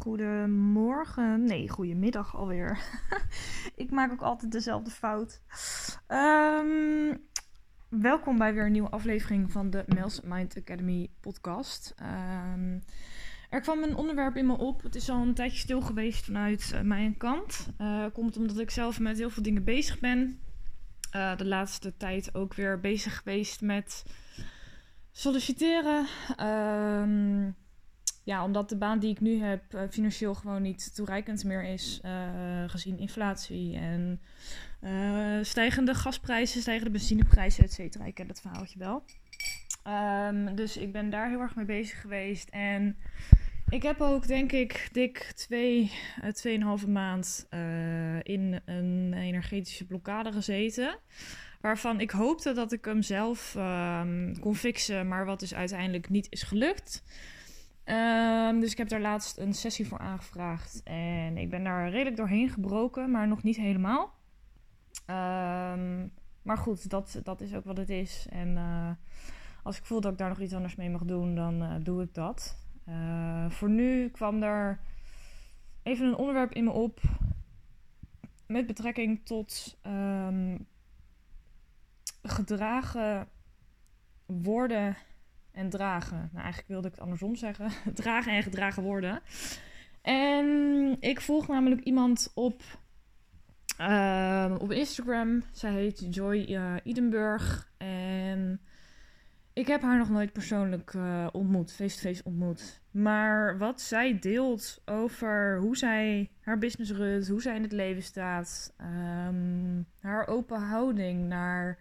goedemorgen. Nee, goedemiddag alweer. ik maak ook altijd dezelfde fout. Ehm, welkom bij weer een nieuwe aflevering van de Mels Mind Academy podcast. Ehm, er kwam een onderwerp in me op. Het is al een tijdje stil geweest vanuit uh, mijn kant. Uh, komt omdat ik zelf met heel veel dingen bezig ben. Uh, de laatste tijd ook weer bezig geweest met solliciteren. Um, ja, omdat de baan die ik nu heb uh, financieel gewoon niet toereikend meer is. Uh, gezien inflatie en uh, stijgende gasprijzen, stijgende benzineprijzen, et cetera. Ik ken dat verhaaltje wel. Um, dus ik ben daar heel erg mee bezig geweest. En ik heb ook, denk ik, dik twee, tweeënhalve maand in een energetische blokkade gezeten. Waarvan ik hoopte dat ik hem zelf um, kon fixen, maar wat dus uiteindelijk niet is gelukt. Um, dus ik heb daar laatst een sessie voor aangevraagd. En ik ben daar redelijk doorheen gebroken, maar nog niet helemaal. Um, maar goed, dat, dat is ook wat het is. En uh, als ik voel dat ik daar nog iets anders mee mag doen, dan uh, doe ik dat. Uh, voor nu kwam er even een onderwerp in me op. Met betrekking tot um, gedragen worden en dragen. Nou, eigenlijk wilde ik het andersom zeggen. dragen en gedragen worden. En ik volg namelijk iemand op, uh, op Instagram. Zij heet Joy uh, Edenburg. En ik heb haar nog nooit persoonlijk uh, ontmoet, face-to-face ontmoet. Maar wat zij deelt over hoe zij haar business runt, hoe zij in het leven staat, um, haar open houding naar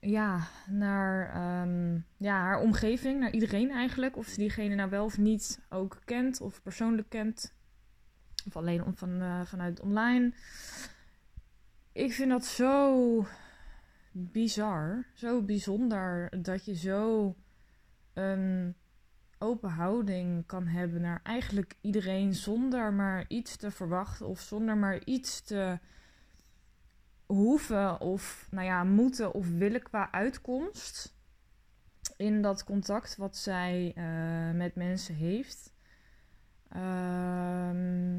ja, naar um, ja, haar omgeving, naar iedereen eigenlijk. Of ze diegene nou wel of niet ook kent of persoonlijk kent. Of alleen van, uh, vanuit online. Ik vind dat zo bizar, zo bijzonder dat je zo een open houding kan hebben naar eigenlijk iedereen zonder maar iets te verwachten of zonder maar iets te hoeven of nou ja, moeten of willen qua uitkomst in dat contact wat zij uh, met mensen heeft. Uh,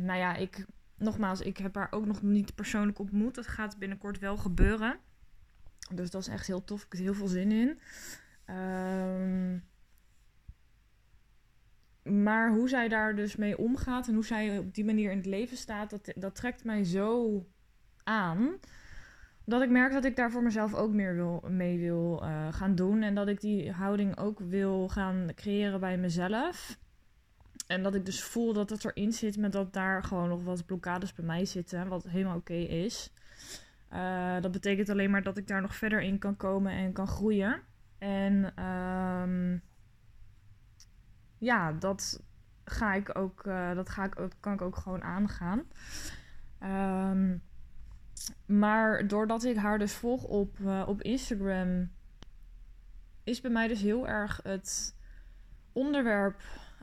nou ja, ik nogmaals, ik heb haar ook nog niet persoonlijk ontmoet. Dat gaat binnenkort wel gebeuren. Dus dat is echt heel tof. Ik heb heel veel zin in. Uh, maar hoe zij daar dus mee omgaat en hoe zij op die manier in het leven staat, dat, dat trekt mij zo aan dat ik merk dat ik daar voor mezelf ook meer wil, mee wil uh, gaan doen. En dat ik die houding ook wil gaan creëren bij mezelf. En dat ik dus voel dat het erin zit, met dat daar gewoon nog wat blokkades bij mij zitten. Wat helemaal oké is. Uh, dat betekent alleen maar dat ik daar nog verder in kan komen en kan groeien. En um, ja, dat ga ik ook, uh, dat ga ik ook, kan ik ook gewoon aangaan. Um, maar doordat ik haar dus volg op, uh, op Instagram, is bij mij dus heel erg het onderwerp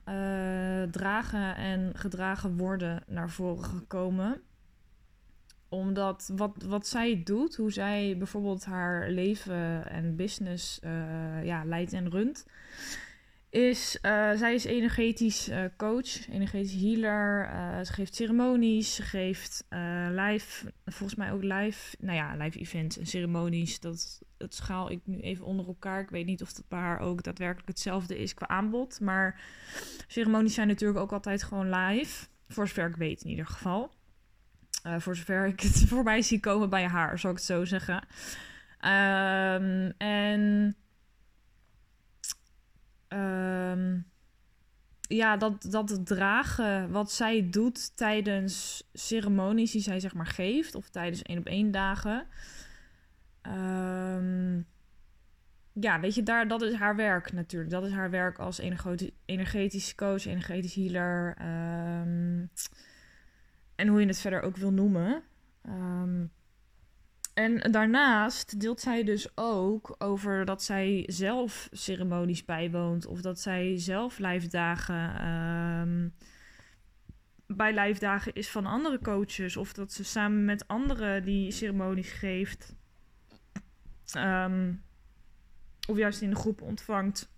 uh, dragen en gedragen worden naar voren gekomen. Omdat wat, wat zij doet, hoe zij bijvoorbeeld haar leven en business uh, ja, leidt en runt, is, uh, zij is energetisch uh, coach, energetisch healer. Uh, ze geeft ceremonies, ze geeft live, volgens mij ook live, nou ja, live events en ceremonies. Dat, dat schaal ik nu even onder elkaar. Ik weet niet of dat bij haar ook daadwerkelijk hetzelfde is qua aanbod. Maar ceremonies zijn natuurlijk ook altijd gewoon live. Voor zover ik weet in ieder geval. voor zover ik het voorbij zie komen bij haar, zou ik het zo zeggen. Um, en um, ja, dat, dat dragen wat zij doet tijdens ceremonies die zij zeg maar geeft, of tijdens één op één dagen. Um, ja, weet je, daar, dat is haar werk natuurlijk. Dat is haar werk als energetisch coach, energetisch healer. Um, en hoe je het verder ook wil noemen. Um, en daarnaast deelt zij dus ook over dat zij zelf ceremonies bijwoont. Of dat zij zelf lijfdagen um, bij lijfdagen is van andere coaches. Of dat ze samen met anderen die ceremonies geeft. Um, of juist in de groep ontvangt.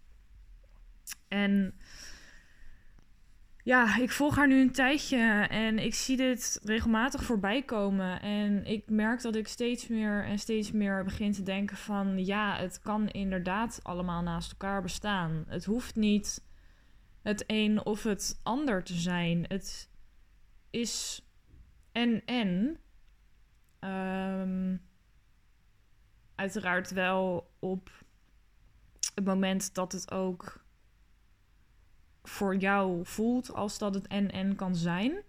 En ja, ik volg haar nu een tijdje en ik zie dit regelmatig voorbij komen. En ik merk dat ik steeds meer en steeds meer begin te denken van ja, het kan inderdaad allemaal naast elkaar bestaan. Het hoeft niet het een of het ander te zijn. Het is en en. Um, uiteraard wel op het moment dat het ook voor jou voelt als dat het en en kan zijn.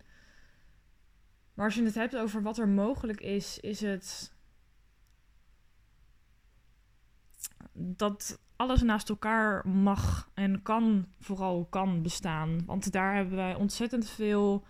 Maar als je het hebt over wat er mogelijk is, is het dat alles naast elkaar mag en kan, vooral kan bestaan. Want daar hebben wij ontzettend veel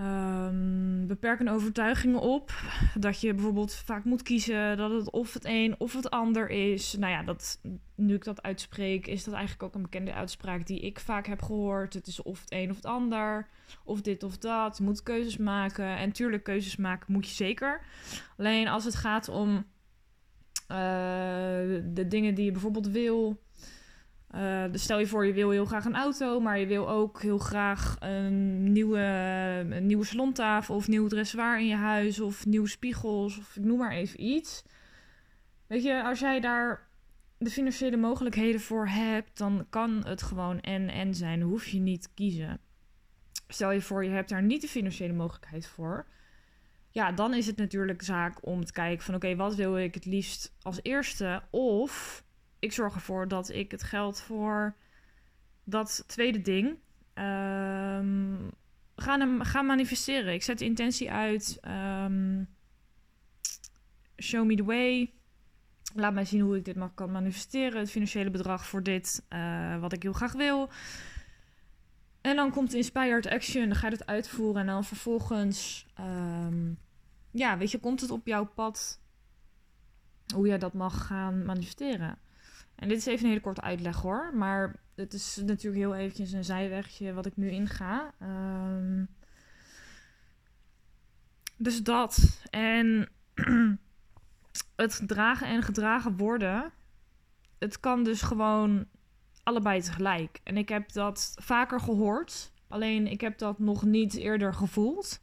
um, beperkende overtuigingen op. Dat je bijvoorbeeld vaak moet kiezen dat het of het een of het ander is. Nou ja, dat, nu ik dat uitspreek, is dat eigenlijk ook een bekende uitspraak die ik vaak heb gehoord. Het is of het een of het ander, of dit of dat. Je moet keuzes maken. En tuurlijk, keuzes maken moet je zeker. Alleen als het gaat om uh, de dingen die je bijvoorbeeld wil uh, dus stel je voor, je wil heel graag een auto, maar je wil ook heel graag een nieuwe, een nieuwe salontafel of nieuw dressoir in je huis of nieuwe spiegels of ik noem maar even iets. Weet je, als jij daar de financiële mogelijkheden voor hebt, dan kan het gewoon en en zijn. Hoef je niet kiezen. Stel je voor, je hebt daar niet de financiële mogelijkheid voor. Ja, dan is het natuurlijk zaak om te kijken van oké, wat wil ik het liefst als eerste? Of ik zorg ervoor dat ik het geld voor dat tweede ding um, ga, manifesteren. Ik zet de intentie uit. Um, show me the way. Laat mij zien hoe ik dit mag kan manifesteren. Het financiële bedrag voor dit, uh, wat ik heel graag wil. En dan komt de inspired action. Dan ga je het uitvoeren. En dan vervolgens, um, ja, weet je, komt het op jouw pad hoe jij dat mag gaan manifesteren. En dit is even een hele korte uitleg hoor. Maar het is natuurlijk heel eventjes een zijwegje wat ik nu inga. Um, dus dat. En het dragen en gedragen worden. Het kan dus gewoon allebei tegelijk. En ik heb dat vaker gehoord. Alleen ik heb dat nog niet eerder gevoeld.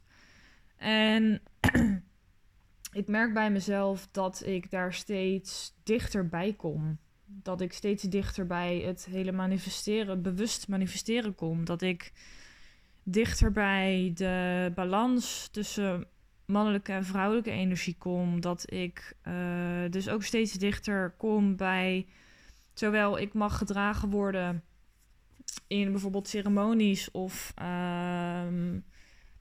En ik merk bij mezelf dat ik daar steeds dichterbij kom dat ik steeds dichter bij het hele manifesteren, bewust manifesteren kom. Dat ik dichter bij de balans tussen mannelijke en vrouwelijke energie kom. Dat ik uh, dus ook steeds dichter kom bij zowel ik mag gedragen worden in bijvoorbeeld ceremonies of um,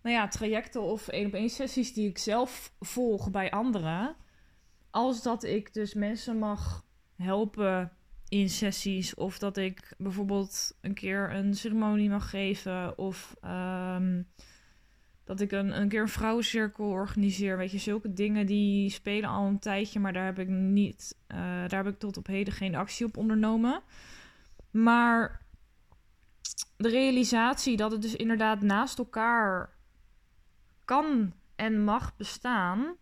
nou ja, trajecten of één op één sessies die ik zelf volg bij anderen. Als dat ik dus mensen mag helpen in sessies. Of dat ik bijvoorbeeld een keer een ceremonie mag geven. Of ehm, dat ik een, een keer een vrouwencirkel organiseer. Weet je, zulke dingen die spelen al een tijdje. Maar daar heb ik niet. Uh, daar heb ik tot op heden geen actie op ondernomen. Maar de realisatie dat het dus inderdaad naast elkaar kan en mag bestaan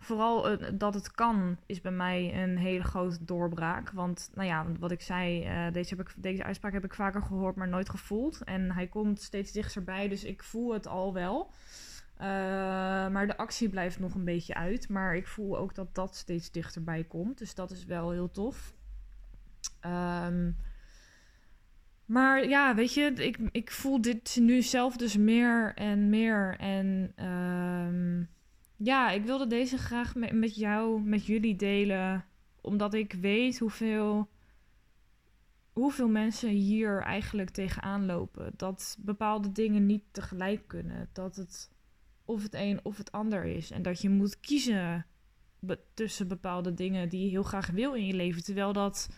vooral dat het kan, is bij mij een hele grote doorbraak. Want, nou ja, wat ik zei, uh, deze, heb ik, deze uitspraak heb ik vaker gehoord, maar nooit gevoeld. En hij komt steeds dichterbij, dus ik voel het al wel. Uh, maar de actie blijft nog een beetje uit. Maar ik voel ook dat dat steeds dichterbij komt. Dus dat is wel heel tof. Um, maar ja, weet je, ik, ik voel dit nu zelf dus meer en meer. En um, ja, ik wilde deze graag met, jou, met jullie delen. Omdat ik weet hoeveel, hoeveel mensen hier eigenlijk tegenaan lopen. Dat bepaalde dingen niet tegelijk kunnen. Dat het of het een of het ander is. En dat je moet kiezen tussen bepaalde dingen die je heel graag wil in je leven. Terwijl dat,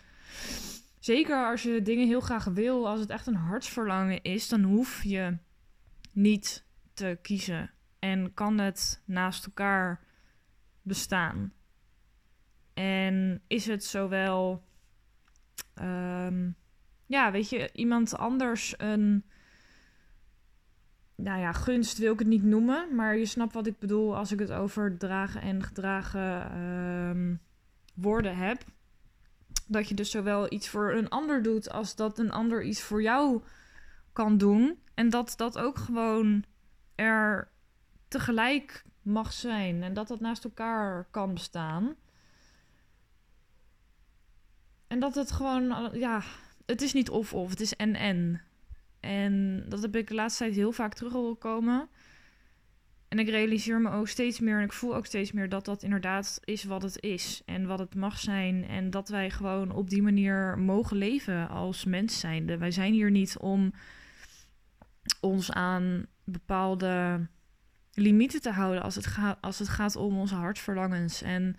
zeker als je dingen heel graag wil, als het echt een hartsverlangen is, dan hoef je niet te kiezen en kan het naast elkaar bestaan? En is het zowel, um, ja, weet je, iemand anders een, nou ja, gunst wil ik het niet noemen, maar je snapt wat ik bedoel als ik het over dragen en gedragen um, woorden heb. Dat je dus zowel iets voor een ander doet als dat een ander iets voor jou kan doen. En dat dat ook gewoon er tegelijk mag zijn. En dat dat naast elkaar kan bestaan. En dat het gewoon, ja, het is niet of-of, het is en-en. En dat heb ik de laatste tijd heel vaak terug horen komen. En ik realiseer me ook steeds meer en ik voel ook steeds meer dat dat inderdaad is wat het is. En wat het mag zijn. En dat wij gewoon op die manier mogen leven als mens zijnde. Wij zijn hier niet om ons aan bepaalde limieten te houden als het, gaat, als het gaat om onze hartverlangens. En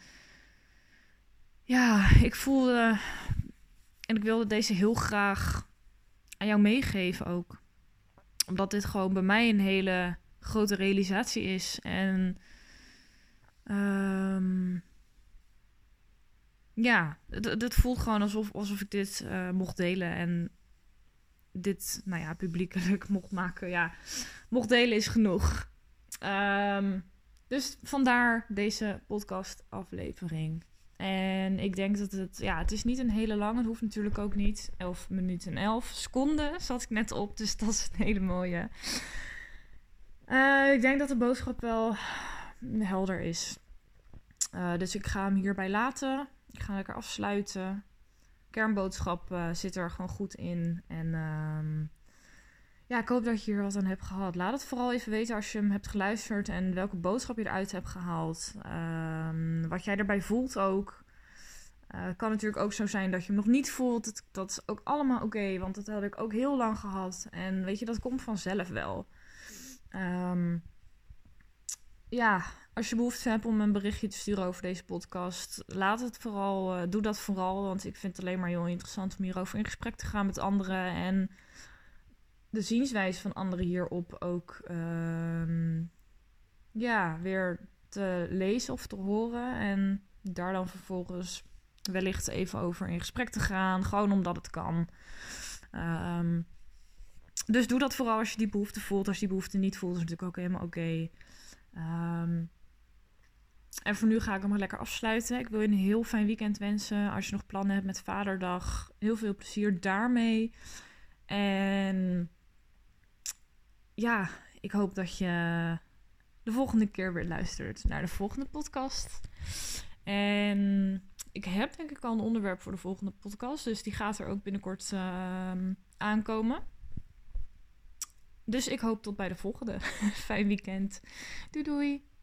ja, ik voelde. En ik wilde deze heel graag aan jou meegeven ook. Omdat dit gewoon bij mij een hele grote realisatie is. En. Um, ja, het, voelt gewoon alsof, alsof ik dit uh, mocht delen. En dit, nou ja, publiekelijk mocht maken. Ja, mocht delen is genoeg. Um, dus vandaar deze podcast-aflevering. En ik denk dat het, ja, het is niet een hele lange. Het hoeft natuurlijk ook niet. 11 minuten en 11 seconden zat ik net op. Dus dat is een hele mooie. Uh, ik denk dat de boodschap wel helder is. Uh, dus ik ga hem hierbij laten. Ik ga lekker afsluiten. Kernboodschap uh, zit er gewoon goed in. En uh, ja, ik hoop dat je hier wat aan hebt gehad. Laat het vooral even weten als je hem hebt geluisterd en welke boodschap je eruit hebt gehaald. Um, wat jij erbij voelt ook. Uh, het kan natuurlijk ook zo zijn dat je hem nog niet voelt. Dat, is ook allemaal oké, want dat had ik ook heel lang gehad. En weet je, dat komt vanzelf wel. Um, ja, als je behoefte hebt om een berichtje te sturen over deze podcast, laat het vooral. Uh, doe dat vooral, want ik vind het alleen maar heel interessant om hierover in gesprek te gaan met anderen. En de zienswijze van anderen hierop ook uh, ja, weer te lezen of te horen. En daar dan vervolgens wellicht even over in gesprek te gaan. Gewoon omdat het kan. Um, dus doe dat vooral als je die behoefte voelt. Als je die behoefte niet voelt, is natuurlijk ook helemaal oké. Okay. Um, en voor nu ga ik hem maar lekker afsluiten. Ik wil je een heel fijn weekend wensen. Als je nog plannen hebt met Vaderdag, heel veel plezier daarmee. En ja, ik hoop dat je de volgende keer weer luistert naar de volgende podcast. En ik heb denk ik al een onderwerp voor de volgende podcast. Dus die gaat er ook binnenkort uh, aankomen. Dus ik hoop tot bij de volgende. Fijn weekend. Doei doei.